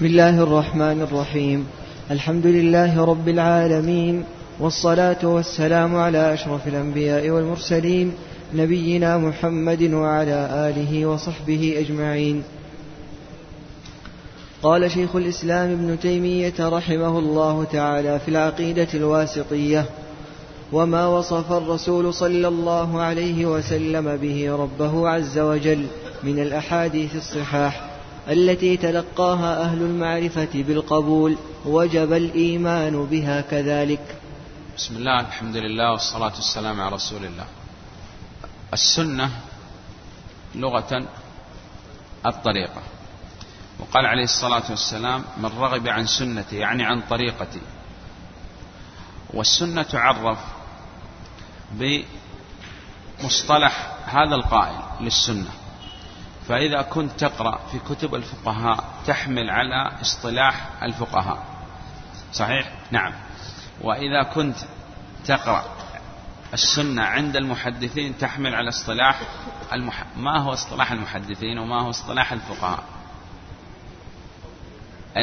بسم الله الرحمن الرحيم. الحمد لله رب العالمين والصلاة والسلام على أشرف الأنبياء والمرسلين نبينا محمد وعلى آله وصحبه أجمعين. قال شيخ الإسلام ابن تيمية رحمه الله تعالى في العقيدة الواسطية وما وصف الرسول صلى الله عليه وسلم به ربه عز وجل من الأحاديث الصحاح التي تلقاها أهل المعرفة بالقبول وجب الإيمان بها كذلك. بسم الله الحمد لله والصلاة والسلام على رسول الله. السنة لغة الطريقة. وقال عليه الصلاة والسلام من رغب عن سنتي يعني عن طريقتي. والسنة تعرف بمصطلح هذا القائل للسنة. فإذا كنت تقرأ في كتب الفقهاء تحمل على اصطلاح الفقهاء. صحيح؟ نعم. وإذا كنت تقرأ السنة عند المحدثين تحمل على اصطلاح المح... ما هو اصطلاح المحدثين وما هو اصطلاح الفقهاء؟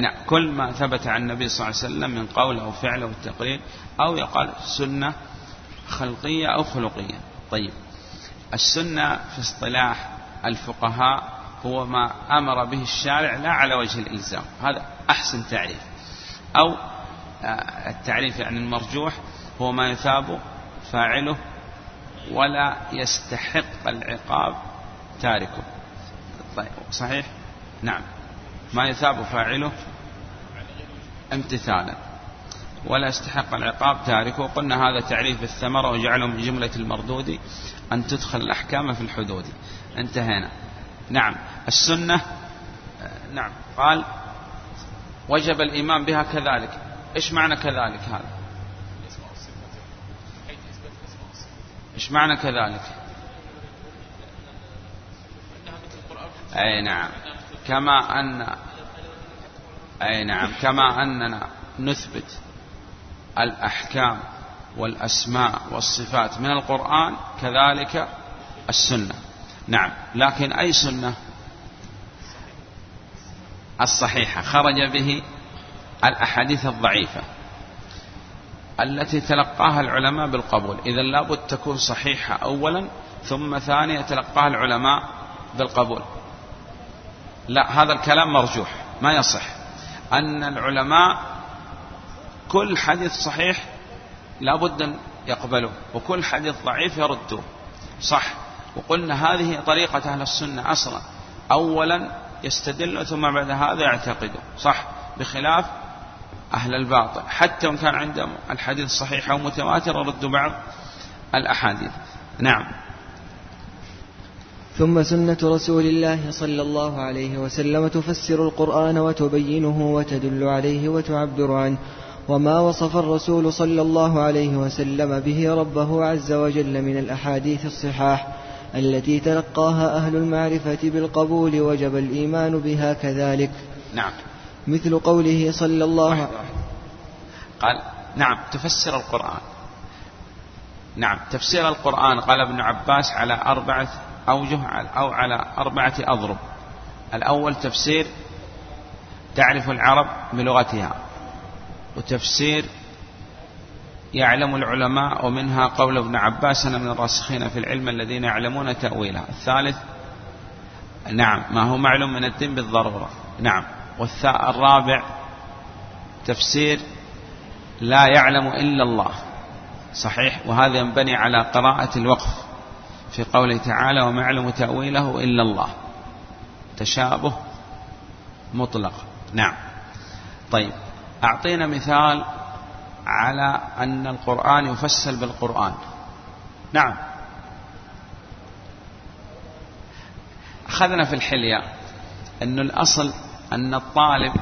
نعم كل ما ثبت عن النبي صلى الله عليه وسلم من قول أو فعل أو تقرير أو يقال سنة خلقية أو خلقية. طيب. السنة في اصطلاح الفقهاء هو ما أمر به الشارع لا على وجه الإلزام. هذا أحسن تعريف. أو آه، التعريف يعني المرجوح هو ما يثاب فاعله ولا يستحق العقاب تاركه. طيب صحيح؟ نعم. ما يثاب فاعله امتثالا ولا يستحق العقاب تاركه. وقلنا هذا تعريف الثمرة وجعله من جملة المردود أن تدخل الأحكام في الحدود. انتهينا. نعم. السنة نعم. قال وجب الإيمان بها كذلك. إيش معنى كذلك هذا؟ إيش معنى كذلك؟ أي نعم. كما أن أي نعم. كما أننا نثبت الأحكام والأسماء والصفات من القرآن كذلك السنة. نعم. لكن أي سنة؟ الصحيحة. خرج به الأحاديث الضعيفة التي تلقاها العلماء بالقبول. إذا لابد تكون صحيحة أولا ثم ثانيا تلقاها العلماء بالقبول. لا هذا الكلام مرجوح ما يصح. أن العلماء كل حديث صحيح لابد أن يقبلوه وكل حديث ضعيف يردوه. صح. وقلنا هذه طريقة أهل السنة أصلا. أولا يستدل ثم بعد هذا يعتقدوا صح؟ بخلاف أهل الباطل. حتى وإن كان عندهم الحديث صحيح أو متواتر ردوا بعض الأحاديث. نعم. ثم سنة رسول الله صلى الله عليه وسلم تفسر القرآن وتبينه وتدل عليه وتعبر عنه. وما وصف الرسول صلى الله عليه وسلم به ربه عز وجل من الأحاديث الصحاح. التي تلقاها أهل المعرفة بالقبول وجب الإيمان بها كذلك. نعم. مثل قوله صلى الله عليه وسلم قال نعم تفسر القرآن. نعم تفسير القرآن قال ابن عباس على أربعة أوجه أو على أربعة أضرب. الأول تفسير تعرف العرب بلغتها وتفسير يعلم العلماء ومنها قول ابن عباس أنا من الراسخين في العلم الذين يعلمون تأويلها الثالث نعم ما هو معلوم من الدين بالضرورة. نعم. والرابع تفسير لا يعلم إلا الله. صحيح. وهذا ينبني على قراءة الوقف في قوله تعالى وما يعلم تأويله إلا الله. تشابه مطلق. نعم. طيب. أعطينا مثال على أن القرآن يفسر بالقرآن. نعم. أخذنا في الحلية أن الأصل أن الطالب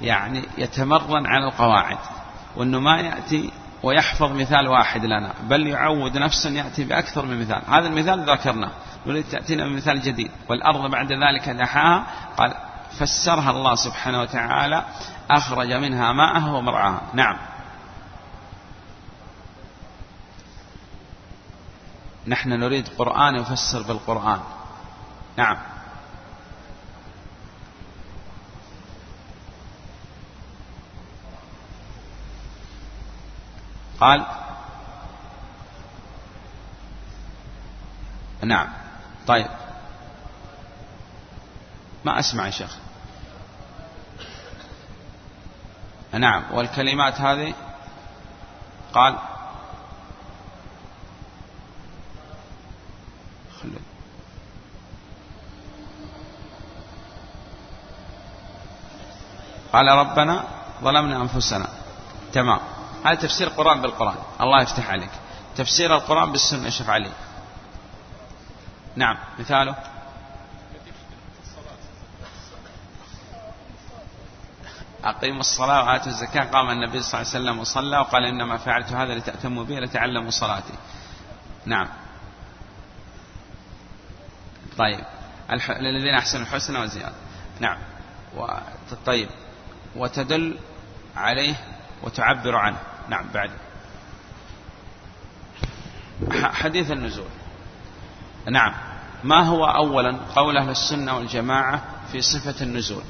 يعني يتمرن على القواعد وأنه ما يأتي ويحفظ مثال واحد لنا بل يعود نفسا يأتي بأكثر من مثال. هذا المثال ذكرناه نريد تأتينا بمثال جديد. والأرض بعد ذلك دحاها قال فسرها الله سبحانه وتعالى أخرج منها ماءها ومرعاها. نعم. نحن نريد قرآن يفسر بالقرآن. نعم. قال نعم. طيب. ما أسمع يا شيخ. نعم. والكلمات هذه؟ قال قال ربنا ظلمنا أنفسنا. تمام. هذا تفسير القرآن بالقرآن. الله يفتح عليك. تفسير القرآن بالسنة شوف علي نعم. مثاله؟ أقيموا الصلاة وآتوا الزكاة. قام النبي صلى الله عليه وسلم وصلى وقال إنما فعلت هذا لتأتموا به لتعلموا صلاتي. نعم. طيب. للذين أحسنوا الحسنى وزيادة. نعم. طيب. وتدل عليه وتعبر عنه. نعم بعد. حديث النزول. نعم. ما هو أولا قول أهل السنة والجماعة في صفة النزول؟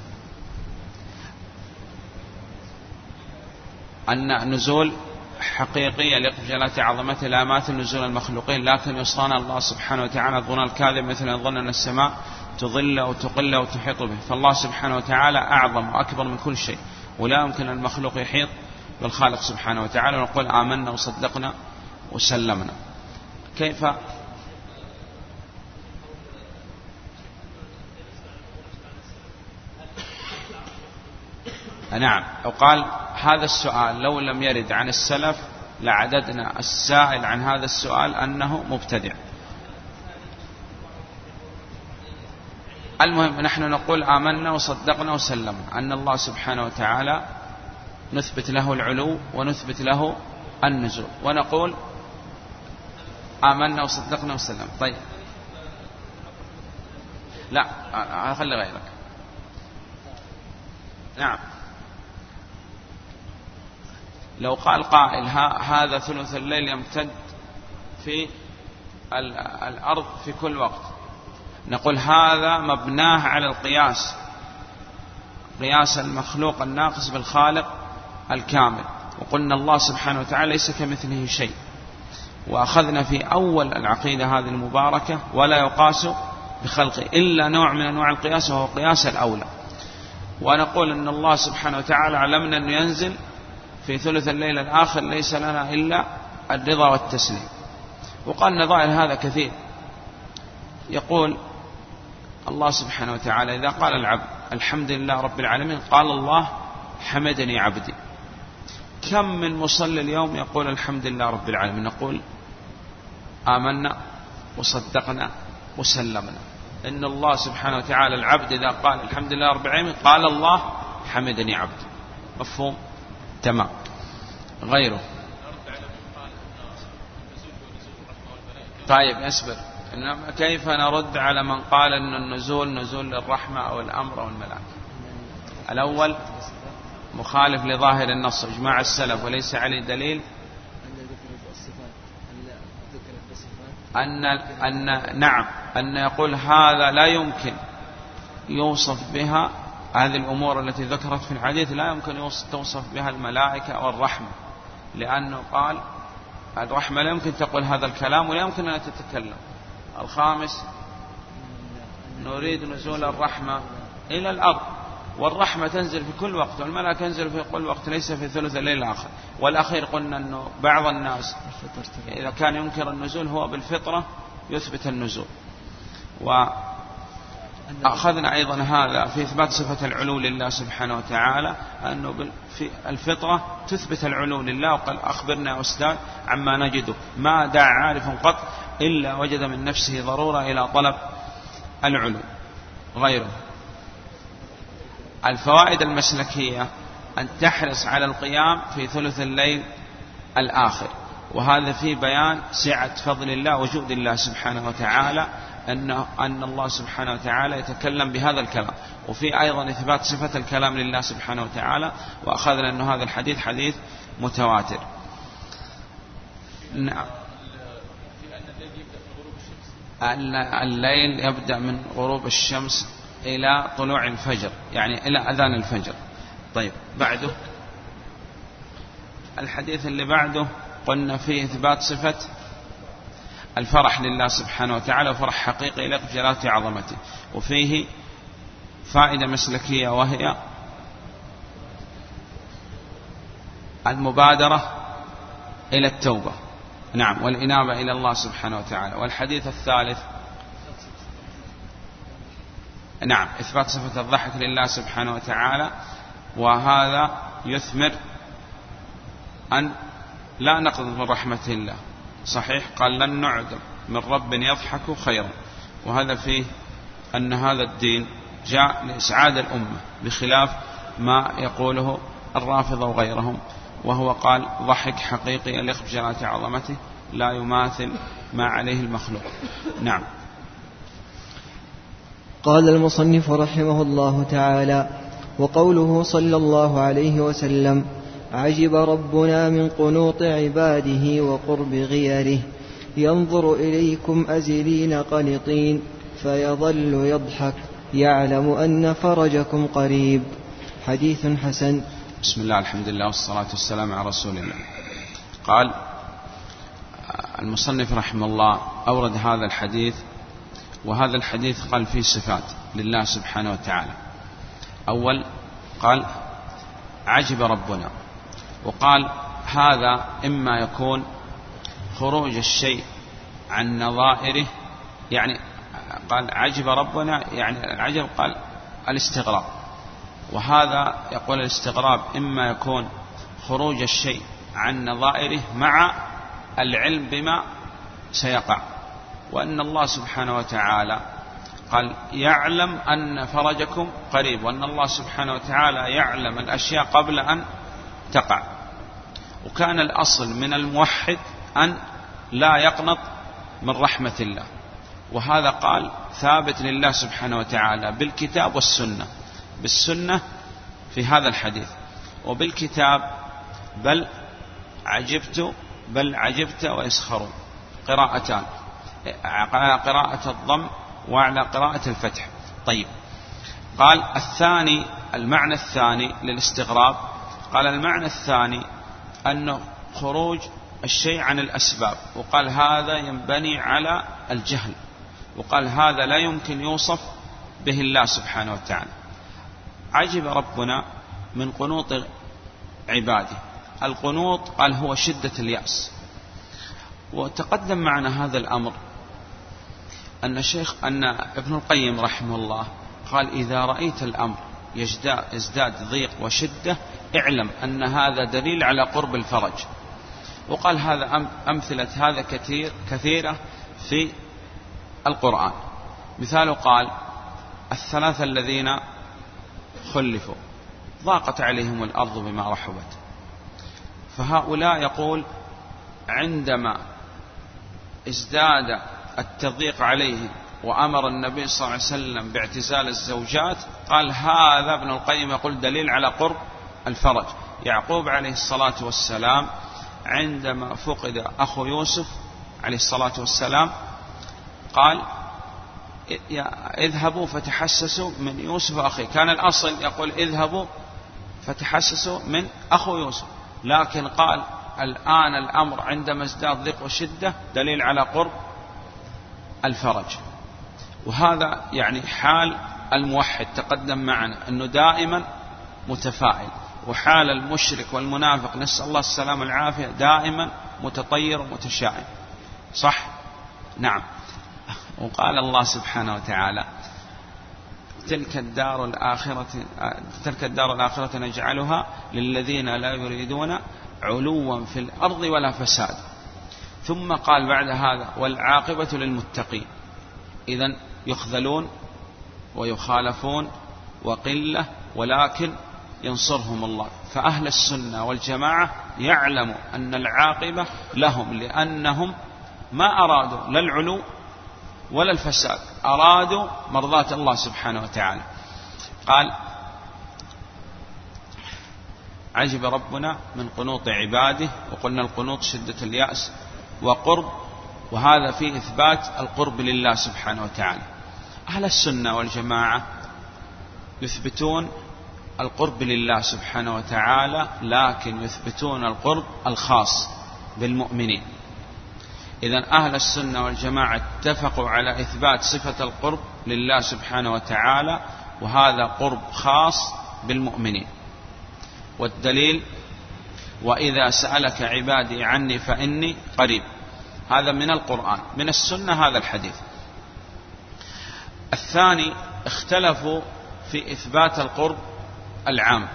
أن نزول حقيقية لجلالة عظمته لا ماثل نزول المخلوقين لكن يصان الله سبحانه وتعالى الظن الكاذب مثل أن ظن أن السماء. تظل وتقل وتحيط به. فالله سبحانه وتعالى أعظم وأكبر من كل شيء. ولا يمكن المخلوق يحيط بالخالق سبحانه وتعالى. ونقول آمنا وصدقنا وسلمنا. كيف؟ نعم. وقال هذا السؤال لو لم يرد عن السلف لعددنا السائل عن هذا السؤال أنه مبتدع. المهم نحن نقول آمنا وصدقنا وسلمنا أن الله سبحانه وتعالى نثبت له العلو ونثبت له النزول. ونقول آمنا وصدقنا وسلمنا. طيب. لا خلي غيرك. نعم. لو قال قائل هذا ثلث الليل يمتد في الأرض في كل وقت. نقول هذا مبناه على القياس قياس المخلوق الناقص بالخالق الكامل وقلنا الله سبحانه وتعالى ليس كمثله شيء. وأخذنا في أول العقيدة هذه المباركة ولا يقاس بخلقه إلا نوع من أنواع القياس وهو قياس الأولى. ونقول أن الله سبحانه وتعالى علمنا أنه ينزل في ثلث الليل الآخر ليس لنا إلا الرضا والتسليم. وقال نظائر هذا كثير. يقول الله سبحانه وتعالى إذا قال العبد الحمد لله رب العالمين قال الله حمدني عبدي. كم من مصلي اليوم يقول الحمد لله رب العالمين نقول آمنا وصدقنا وسلمنا. إن الله سبحانه وتعالى العبد إذا قال الحمد لله رب العالمين قال الله حمدني عبدي. مفهوم؟ تمام. غيره. طيب اصبر كيف نرد على من قال أن النزول نزول للرحمة أو الأمر أو الملائكة؟ الأول مخالف لظاهر النص إجماع السلف وليس عليه دليل. أن أن نعم أن يقول هذا لا يمكن يوصف بها هذه الأمور التي ذكرت في الحديث لا يمكن توصف بها الملائكة أو الرحمة لأنه قال الرحمة لا يمكن تقول هذا الكلام ولا يمكن أن تتكلم. الخامس نريد نزول الرحمة إلى الأرض والرحمة تنزل في كل وقت والملائكة تنزل في كل وقت ليس في ثلث الليل الآخر. والأخير قلنا أنه بعض الناس إذا كان ينكر النزول هو بالفطرة يثبت النزول. وأخذنا أيضا هذا في إثبات صفة العلو لله سبحانه وتعالى أنه في الفطرة تثبت العلو لله وقال أخبرنا يا أستاذ عما نجده ما دعا عارف قط إلا وجد من نفسه ضرورة إلى طلب العلو غيره. الفوائد المسلكية أن تحرص على القيام في ثلث الليل الآخر. وهذا في بيان سعة فضل الله وجود الله سبحانه وتعالى أن أن الله سبحانه وتعالى يتكلم بهذا الكلام. وفي أيضا إثبات صفة الكلام لله سبحانه وتعالى وأخذنا أن هذا الحديث حديث متواتر. نعم. الليل يبدأ من غروب الشمس إلى طلوع الفجر يعني إلى أذان الفجر. طيب بعده. الحديث اللي بعده قلنا فيه إثبات صفة الفرح لله سبحانه وتعالى وفرح حقيقي يليق بجلاله عظمته. وفيه فائدة مسلكية وهي المبادرة إلى التوبة. نعم والإنابة إلى الله سبحانه وتعالى. والحديث الثالث. نعم إثبات صفة الضحك لله سبحانه وتعالى. وهذا يثمر أن لا نقض من رحمة الله. صحيح قال لن نعذر من رب يضحك خيرا. وهذا فيه أن هذا الدين جاء لإسعاد الأمة بخلاف ما يقوله الرافضة وغيرهم. وهو قال ضحك حقيقي بجلالة عظمته لا يماثل ما عليه المخلوق. نعم. قال المصنف رحمه الله تعالى وقوله صلى الله عليه وسلم عجب ربنا من قنوط عباده وقرب غيره ينظر إليكم أزلين قنطين فيظل يضحك يعلم أن فرجكم قريب. حديث حسن. بسم الله الحمد لله والصلاة والسلام على رسول الله. قال المصنف رحمه الله أورد هذا الحديث وهذا الحديث قال فيه صفات لله سبحانه وتعالى. أول قال عجب ربنا وقال هذا إما يكون خروج الشيء عن نظائره يعني قال عجب ربنا يعني العجب قال الاستغراب وهذا يقول الاستغراب إما يكون خروج الشيء عن نظائره مع العلم بما سيقع. وأن الله سبحانه وتعالى قال يعلم أن فرجكم قريب وأن الله سبحانه وتعالى يعلم الأشياء قبل أن تقع. وكان الأصل من الموحد أن لا يقنط من رحمة الله. وهذا قال ثابت لله سبحانه وتعالى بالكتاب والسنة. بالسنة في هذا الحديث. وبالكتاب بل عجبت بل عجبت ويسخرون. قراءتان. على قراءة الضم وعلى قراءة الفتح. طيب. قال الثاني المعنى الثاني للاستغراب. قال المعنى الثاني أنه خروج الشيء عن الأسباب. وقال هذا ينبني على الجهل. وقال هذا لا يمكن يوصف به الله سبحانه وتعالى. عجب ربنا من قنوط عباده. القنوط قال هو شدة اليأس. وتقدم معنا هذا الأمر أن الشيخ أن ابن القيم رحمه الله قال إذا رأيت الأمر يزداد ضيق وشدة اعلم أن هذا دليل على قرب الفرج. وقال هذا أمثلة هذا كثير كثيرة في القرآن. مثال قال الثلاثة الذين خلفوا ضاقت عليهم الأرض بما رحبت. فهؤلاء يقول عندما ازداد التضييق عليهم وأمر النبي صلى الله عليه وسلم باعتزال الزوجات قال هذا ابن القيم يقول دليل على قرب الفرج. يعقوب عليه الصلاة والسلام عندما فقد أخو يوسف عليه الصلاة والسلام قال اذهبوا فتحسسوا من يوسف أخي. كان الأصل يقول اذهبوا فتحسسوا من أخو يوسف. لكن قال الآن الأمر عندما ازداد ضيق وشدة دليل على قرب الفرج. وهذا يعني حال الموحد تقدم معنا أنه دائما متفائل. وحال المشرك والمنافق نسأل الله السلامة والعافية دائما متطير ومتشائم. صح؟ نعم. وقال الله سبحانه وتعالى تلك الدار الآخرة تلك الدار الآخرة نجعلها للذين لا يريدون علوا في الأرض ولا فساد. ثم قال بعد هذا والعاقبة للمتقين. إذا يخذلون ويخالفون وقلة ولكن ينصرهم الله. فأهل السنة والجماعة يعلموا أن العاقبة لهم لأنهم ما أرادوا لا العلو ولا الفساد. أرادوا مرضاة الله سبحانه وتعالى. قال عجب ربنا من قنوط عباده وقلنا القنوط شدة اليأس وقرب وهذا فيه إثبات القرب لله سبحانه وتعالى. أهل السنة والجماعة يثبتون القرب لله سبحانه وتعالى لكن يثبتون القرب الخاص بالمؤمنين. إذا أهل السنة والجماعة اتفقوا على إثبات صفة القرب لله سبحانه وتعالى وهذا قرب خاص بالمؤمنين. والدليل وإذا سألك عبادي عني فإني قريب. هذا من القرآن من السنة هذا الحديث. الثاني اختلفوا في إثبات القرب العام.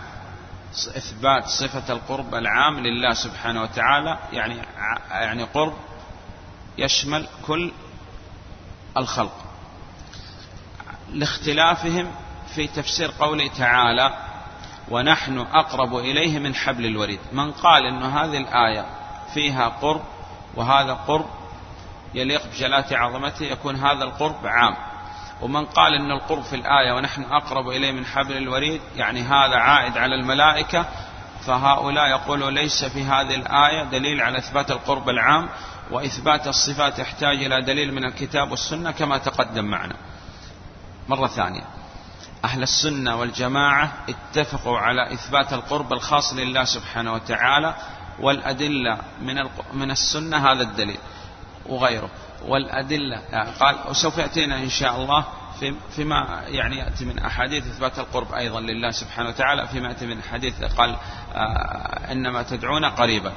إثبات صفة القرب العام لله سبحانه وتعالى يعني يعني قرب يشمل كل الخلق. لاختلافهم في تفسير قوله تعالى ونحن أقرب إليه من حبل الوريد من قال أن هذه الآية فيها قرب وهذا قرب يليق بجلالة عظمته يكون هذا القرب عام. ومن قال أن القرب في الآية ونحن أقرب إليه من حبل الوريد يعني هذا عائد على الملائكة. فهؤلاء يقولوا ليس في هذه الآية دليل على إثبات القرب العام. وإثبات الصفات يحتاج إلى دليل من الكتاب والسنة كما تقدم معنا. مرة ثانية. أهل السنة والجماعة اتفقوا على إثبات القرب الخاص لله سبحانه وتعالى والأدلة من من السنة هذا الدليل وغيره. والأدلة قال وسوف يأتينا إن شاء الله في فيما يعني يأتي من أحاديث إثبات القرب أيضا لله سبحانه وتعالى فيما يأتي من حديث قال آه إنما تدعون قريبا.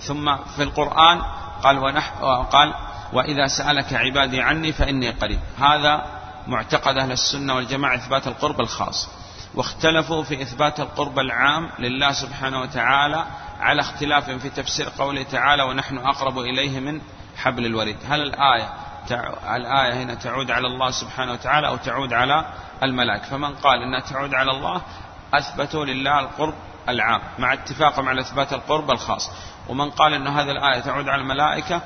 ثم في القرآن قال ونح قال وإذا سألك عبادي عني فإني قريب. هذا معتقد أهل السنة والجماعة إثبات القرب الخاص. واختلفوا في إثبات القرب العام لله سبحانه وتعالى على اختلاف في تفسير قوله تعالى ونحن أقرب إليه من حبل الوريد. هل الآية الآية هنا تعود على الله سبحانه وتعالى أو تعود على الملائكة؟ فمن قال أنها تعود على الله أثبتوا لله القرب العام مع اتفاقهم على إثبات القرب الخاص. ومن قال أن هذه الآية تعود على الملائكة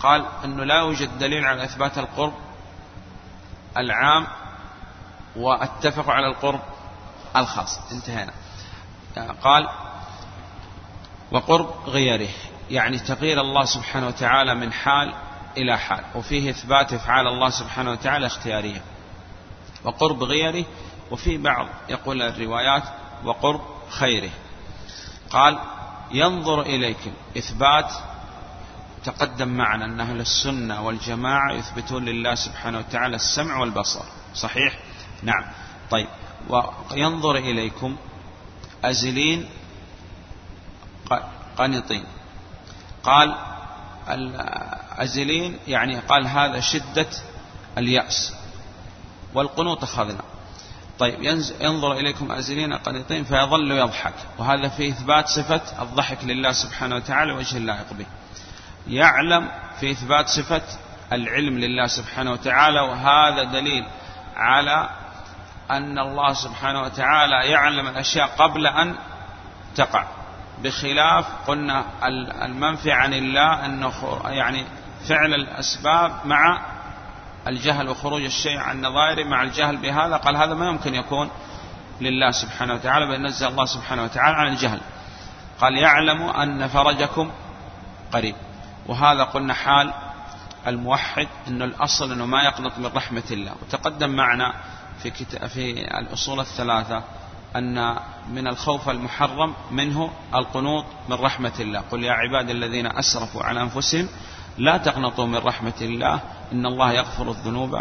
قال أنه لا يوجد دليل على إثبات القرب العام واتفقوا على القرب الخاص. انتهينا. قال وقرب غيره يعني تغيير الله سبحانه وتعالى من حال إلى حال وفيه إثبات إفعال الله سبحانه وتعالى اختيارية. وقرب غيره وفي بعض يقول الروايات وقرب خيره. قال ينظر إليكم إثبات تقدم معنا أن أهل السنة والجماعة يثبتون لله سبحانه وتعالى السمع والبصر. صحيح؟ نعم. طيب. وينظر إليكم أزلين قنطين. قال الأزلين يعني قال هذا شدة اليأس. والقنوط أخذنا طيب ينظر إليكم أزلين قنطين فيظل يضحك وهذا فيه إثبات صفة الضحك لله سبحانه وتعالى وجه اللائق به. يعلم في إثبات صفة العلم لله سبحانه وتعالى وهذا دليل على أن الله سبحانه وتعالى يعلم الأشياء قبل أن تقع. بخلاف قلنا المنفي عن الله أنه يعني فعل الأسباب مع الجهل وخروج الشيء عن نظائره مع الجهل بهذا قال هذا ما يمكن يكون لله سبحانه وتعالى بل نزل الله سبحانه وتعالى عن الجهل. قال يعلم أن فرجكم قريب. وهذا قلنا حال الموحد أنه الأصل أنه ما يقنط من رحمة الله. وتقدم معنا في, في الأصول الثلاثة أن من الخوف المحرم منه القنوط من رحمة الله. قل يا عبادي الذين أسرفوا على أنفسهم لا تقنطوا من رحمة الله إن الله يغفر الذنوب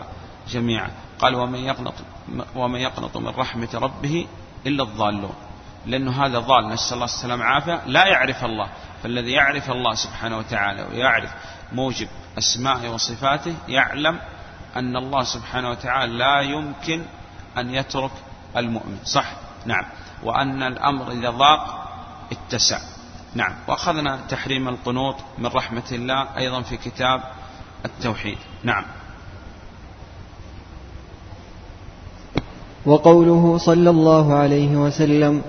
جميعا. قال ومن يقنط, ومن يقنط من رحمة ربه إلا الضالون. لأنه هذا ضال نسأل الله السلام عافية لا يعرف الله فالذي يعرف الله سبحانه وتعالى ويعرف موجب أسمائه وصفاته يعلم أن الله سبحانه وتعالى لا يمكن أن يترك المؤمن. صح؟ نعم. وأن الأمر إذا ضاق اتسع. نعم. وأخذنا تحريم القنوط من رحمة الله أيضا في كتاب التوحيد. نعم. وقوله صلى الله عليه وسلم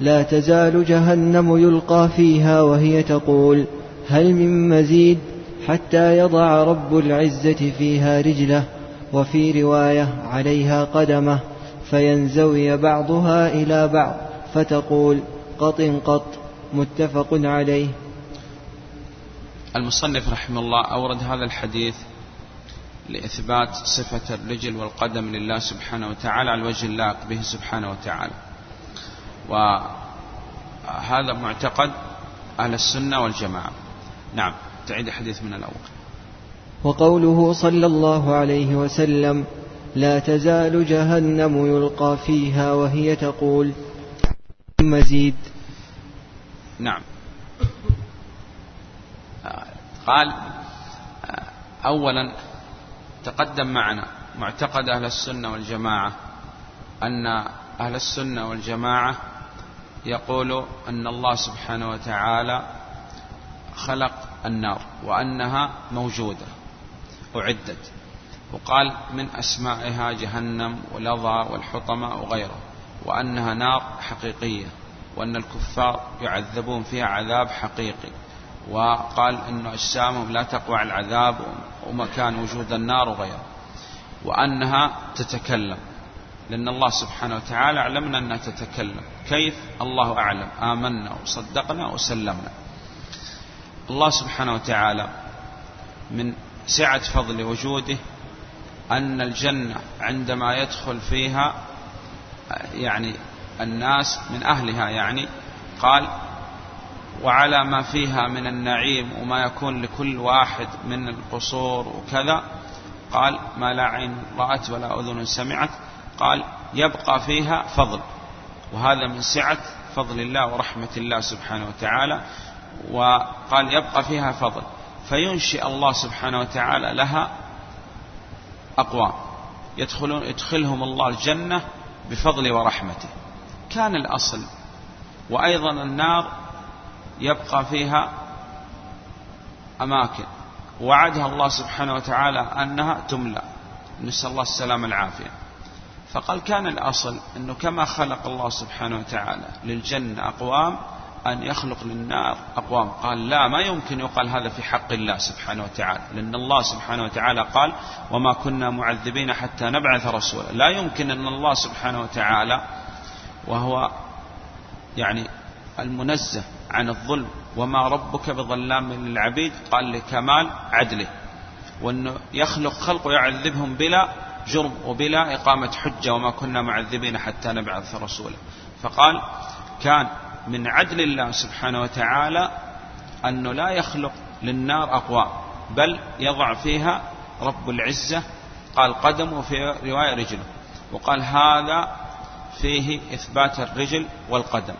لا تزال جهنم يلقى فيها وهي تقول هل من مزيد حتى يضع رب العزة فيها رجله وفي رواية عليها قدمه فينزوي بعضها إلى بعض فتقول قط قط متفق عليه. المصنف رحمه الله أورد هذا الحديث لإثبات صفة الرجل والقدم لله سبحانه وتعالى على الوجه اللائق به سبحانه وتعالى. وهذا معتقد أهل السنة والجماعة. نعم تعيد الحديث من الأول. وقوله صلى الله عليه وسلم لا تزال جهنم يلقى فيها وهي تقول مزيد. نعم. قال أولا تقدم معنا معتقد أهل السنة والجماعة أن أهل السنة والجماعة يقول أن الله سبحانه وتعالى خلق النار وأنها موجودة أعدت وقال من أسمائها جهنم ولظى والحطمة وغيره وأنها نار حقيقية وأن الكفار يعذبون فيها عذاب حقيقي. وقال أن أجسامهم لا تقوى العذاب ومكان وجود النار وغيره وأنها تتكلم لأن الله سبحانه وتعالى علمنا أنها تتكلم كيف؟ الله أعلم آمنا وصدقنا وسلمنا. الله سبحانه وتعالى من سعة فضل وجوده أن الجنة عندما يدخل فيها يعني الناس من أهلها يعني قال وعلى ما فيها من النعيم وما يكون لكل واحد من القصور وكذا. قال ما لا عين رأت ولا أذن سمعت. قال يبقى فيها فضل وهذا من سعة فضل الله ورحمة الله سبحانه وتعالى. وقال يبقى فيها فضل. فينشئ الله سبحانه وتعالى لها أقوام. يدخلون يدخلهم الله الجنة بفضل ورحمته. كان الأصل وأيضا النار يبقى فيها أماكن. وعدها الله سبحانه وتعالى أنها تملأ. نسأل الله السلامة العافية فقال كان الأصل أنه كما خلق الله سبحانه وتعالى للجنة أقوام أن يخلق للنار أقوام. قال لا ما يمكن يقال هذا في حق الله سبحانه وتعالى. لأن الله سبحانه وتعالى قال وما كنا معذبين حتى نبعث رسولا. لا يمكن أن الله سبحانه وتعالى وهو يعني المنزه عن الظلم وما ربك بظلام للعبيد؟ قال لكمال عدله. وأنه يخلق خلق ويعذبهم بلا جرم وبلا إقامة حجة وما كنا معذبين حتى نبعث رسولا. فقال كان من عدل الله سبحانه وتعالى أنه لا يخلق للنار أقوام بل يضع فيها رب العزة قال قدم وفي رواية رجله وقال هذا فيه إثبات الرجل والقدم.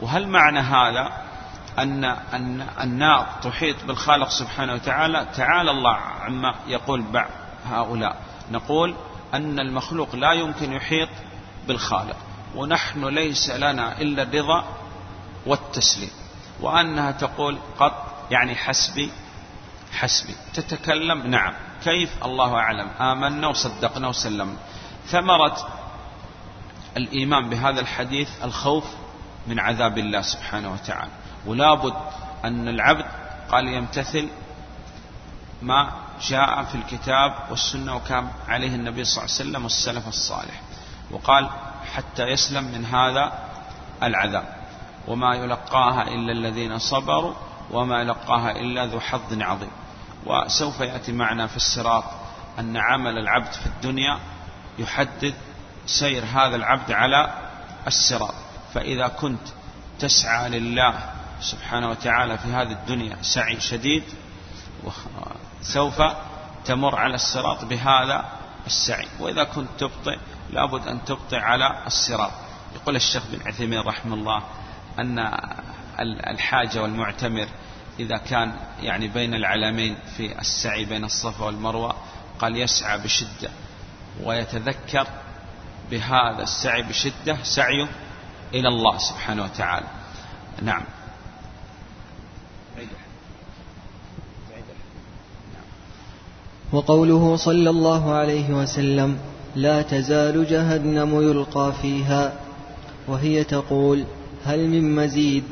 وهل معنى هذا أن أن النار تحيط بالخالق سبحانه وتعالى؟ تعالى الله عما يقول بعض هؤلاء. نقول أن المخلوق لا يمكن يحيط بالخالق ونحن ليس لنا إلا الرضا والتسليم. وأنها تقول قط يعني حسبي حسبي. تتكلم نعم. كيف؟ الله أعلم. آمنا وصدقنا وسلمنا. ثمرة الإيمان بهذا الحديث الخوف من عذاب الله سبحانه وتعالى. ولا بد أن العبد قال يمتثل ما جاء في الكتاب والسنة وكان عليه النبي صلى الله عليه وسلم والسلف الصالح. وقال حتى يسلم من هذا العذاب. وما يلقاها إلا الذين صبروا وما يلقاها إلا ذو حظ عظيم. وسوف يأتي معنا في الصراط أن عمل العبد في الدنيا يحدد سير هذا العبد على الصراط. فإذا كنت تسعى لله سبحانه وتعالى في هذه الدنيا سعي شديد سوف تمر على الصراط بهذا السعي. وإذا كنت تبطئ لابد أن تبطئ على الصراط. يقول الشيخ بن عثيمين رحمه الله أن الحاجة والمعتمر إذا كان يعني بين العلمين في السعي بين الصفا والمروة قال يسعى بشدة ويتذكر بهذا السعي بشدة سعيه إلى الله سبحانه وتعالى. نعم. وقوله صلى الله عليه وسلم لا تزال جهنم يلقى فيها وهي تقول هل من مزيد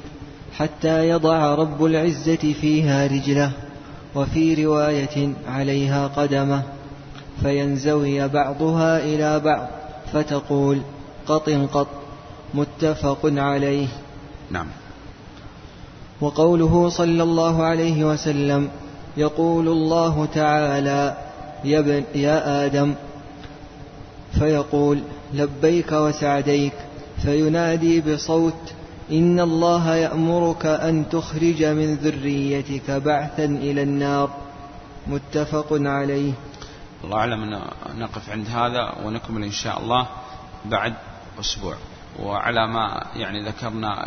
حتى يضع رب العزة فيها رجله وفي رواية عليها قدمه فينزوي بعضها إلى بعض فتقول قط قط. متفق عليه. نعم. وقوله صلى الله عليه وسلم يقول الله تعالى يا, ابن يا آدم. فيقول لبيك وسعديك. فينادي بصوت إن الله يأمرك أن تخرج من ذريتك بعثا إلى النار. متفق عليه. الله أعلم نقف عند هذا ونكمل إن شاء الله بعد أسبوع. وعلى ما يعني ذكرنا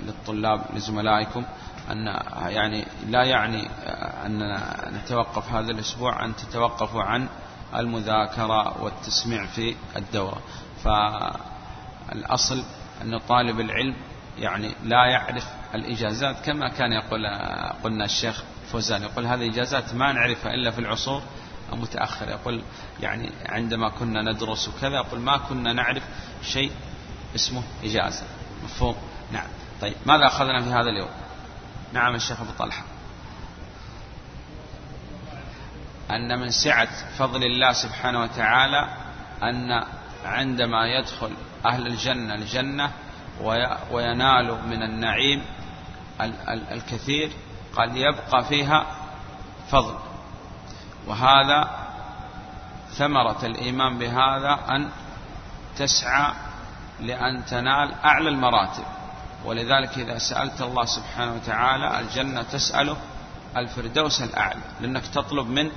للطلاب لزملائكم أن يعني لا يعني أننا نتوقف هذا الأسبوع أن تتوقفوا عن المذاكرة والتسميع في الدورة فالأصل أن طالب العلم يعني لا يعرف الإجازات كما كان يقول قلنا الشيخ فوزان يقول هذه إجازات ما نعرفها إلا في العصور المتأخرة. يقول يعني عندما كنا ندرس وكذا يقول ما كنا نعرف شيء اسمه إجازة. مفهوم؟ نعم. طيب ماذا أخذنا في هذا اليوم؟ نعم الشيخ أبو طلحة. أن من سعة فضل الله سبحانه وتعالى أن عندما يدخل أهل الجنة الجنة وينال من النعيم الكثير قد يبقى فيها فضل. وهذا ثمرة الإيمان بهذا أن تسعى لأن تنال أعلى المراتب. ولذلك إذا سألت الله سبحانه وتعالى الجنة تسأله الفردوس الأعلى لأنك تطلب من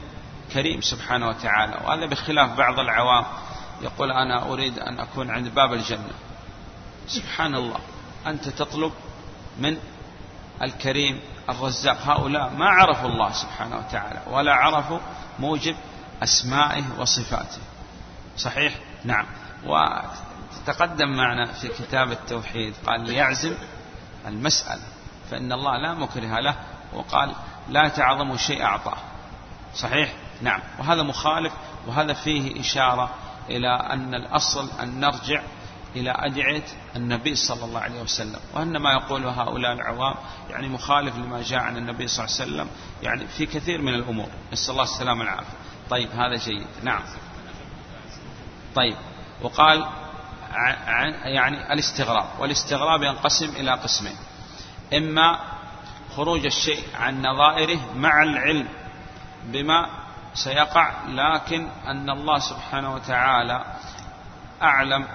كريم سبحانه وتعالى. وهذا بخلاف بعض العوام يقول أنا أريد أن أكون عند باب الجنة. سبحان الله أنت تطلب من الكريم الرزاق. هؤلاء ما عرفوا الله سبحانه وتعالى ولا عرفوا موجب أسمائه وصفاته. صحيح؟ نعم. وتقدم معنا في كتاب التوحيد قال ليعزم المسألة فإن الله لا مكره له وقال لا تعظم شيء أعطاه صحيح؟ نعم. وهذا مخالف وهذا فيه إشارة إلى أن الأصل أن نرجع إلى أدعية النبي صلى الله عليه وسلم. وأن ما يقول هؤلاء العوام يعني مخالف لما جاء عن النبي صلى الله عليه وسلم يعني في كثير من الأمور. نسأل الله السلامة والعافية. طيب هذا جيد. نعم. طيب. وقال يعني الاستغراب والاستغراب ينقسم إلى قسمين. إما خروج الشيء عن نظائره مع العلم بما سيقع لكن أن الله سبحانه وتعالى أعلم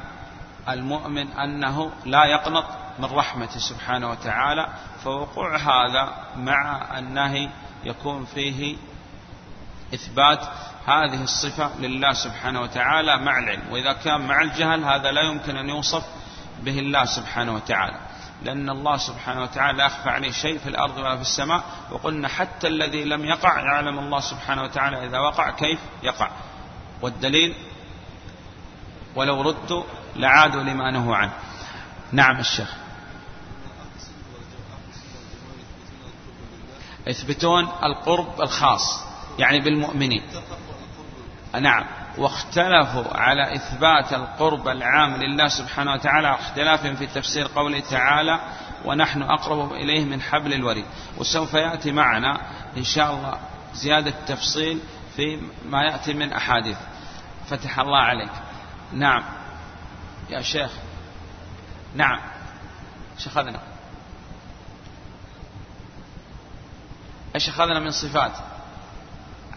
المؤمن أنه لا يقنط من رحمته سبحانه وتعالى فوقوع هذا مع النهي يكون فيه إثبات هذه الصفة لله سبحانه وتعالى مع العلم. وإذا كان مع الجهل هذا لا يمكن أن يوصف به الله سبحانه وتعالى. لأن الله سبحانه وتعالى لا عليه شيء في الأرض ولا في السماء وقلنا حتى الذي لم يقع يعلم الله سبحانه وتعالى إذا وقع كيف يقع. والدليل ولو ردوا لعادوا لما نهوا عنه. نعم الشيخ. يثبتون القرب الخاص يعني بالمؤمنين. نعم. واختلفوا على إثبات القرب العام لله سبحانه وتعالى اختلافهم في تفسير قوله تعالى ونحن أقرب إليه من حبل الوريد وسوف يأتي معنا إن شاء الله زيادة تفصيل في ما يأتي من أحاديث. فتح الله عليك. نعم. يا شيخ. نعم. إيش اخذنا إيش أخذنا من صفات؟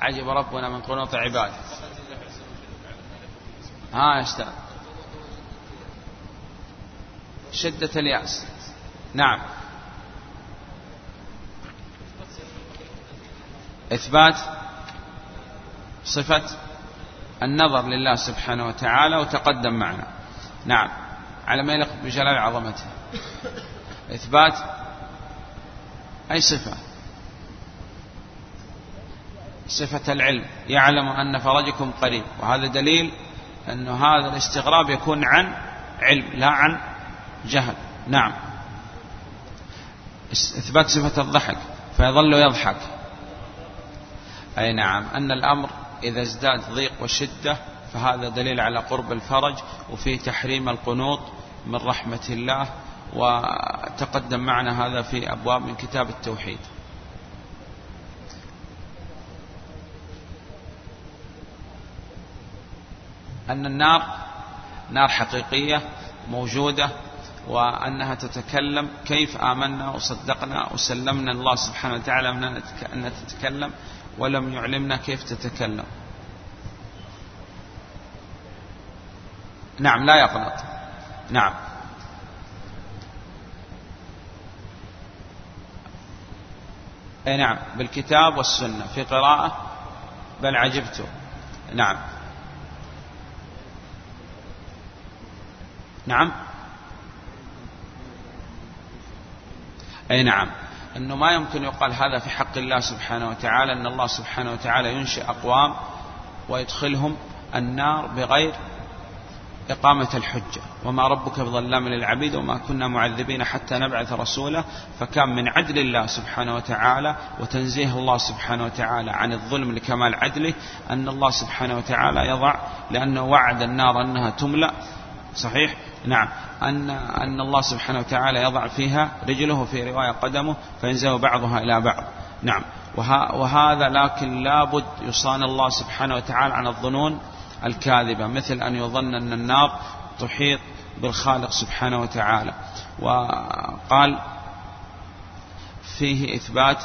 عجب ربنا من قنوط عباده. ها أستاذ. شدة اليأس. نعم. إثبات صفة النظر لله سبحانه وتعالى وتقدم معنا. نعم. على ما يليق بجلال عظمته. إثبات أي صفة؟ صفة العلم. يعلم أن فرجكم قريب. وهذا دليل أن هذا الاستغراب يكون عن علم لا عن جهل. نعم. إثبات صفة الضحك فيظل يضحك. أي نعم. أن الأمر إذا ازداد ضيق وشدة فهذا دليل على قرب الفرج وفي تحريم القنوط من رحمة الله وتقدم معنا هذا في أبواب من كتاب التوحيد. أن النار نار حقيقية موجودة وأنها تتكلم كيف آمنا وصدقنا وسلمنا الله سبحانه وتعالى من أن تتكلم ولم يعلمنا كيف تتكلم. نعم لا يقنط نعم. أي نعم بالكتاب والسنة في قراءة. بل عجبت نعم. نعم. أي نعم. أنه ما يمكن يقال هذا في حق الله سبحانه وتعالى أن الله سبحانه وتعالى ينشئ أقوام ويدخلهم النار بغير إقامة الحجة. وما ربك بظلام للعبيد وما كنا معذبين حتى نبعث رسولا. فكان من عدل الله سبحانه وتعالى وتنزيه الله سبحانه وتعالى عن الظلم لكمال عدله أن الله سبحانه وتعالى يضع لأنه وعد النار أنها تملأ. صحيح؟ نعم. أن أن الله سبحانه وتعالى يضع فيها رجله في رواية قدمه فينزل بعضها إلى بعض. نعم. وهذا لكن لابد يصان الله سبحانه وتعالى عن الظنون الكاذبة مثل أن يظن أن النار تحيط بالخالق سبحانه وتعالى. وقال فيه إثبات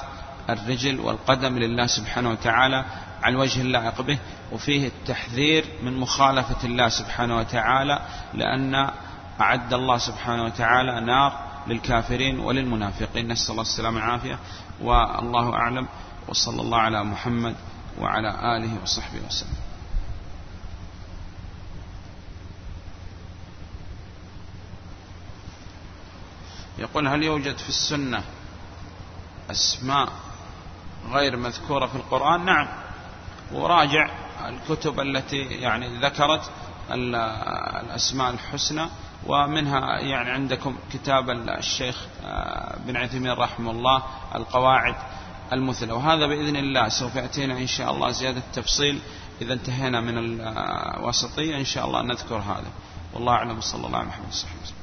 الرجل والقدم لله سبحانه وتعالى على الوجه اللائق به وفيه التحذير من مخالفة الله سبحانه وتعالى لأن أعد الله سبحانه وتعالى نار للكافرين وللمنافقين. نسأل الله السلامة والعافية والله أعلم وصلى الله على محمد وعلى آله وصحبه وسلم. يقول هل يوجد في السنة أسماء غير مذكورة في القرآن؟ نعم. وراجع الكتب التي يعني ذكرت الأسماء الحسنى ومنها يعني عندكم كتاب الشيخ آه، بن عثيمين رحمه الله القواعد المثلى. وهذا بإذن الله سوف يأتينا إن شاء الله زيادة تفصيل إذا انتهينا من الوسطية إن شاء الله نذكر هذا. والله أعلم صلى الله عليه وسلم.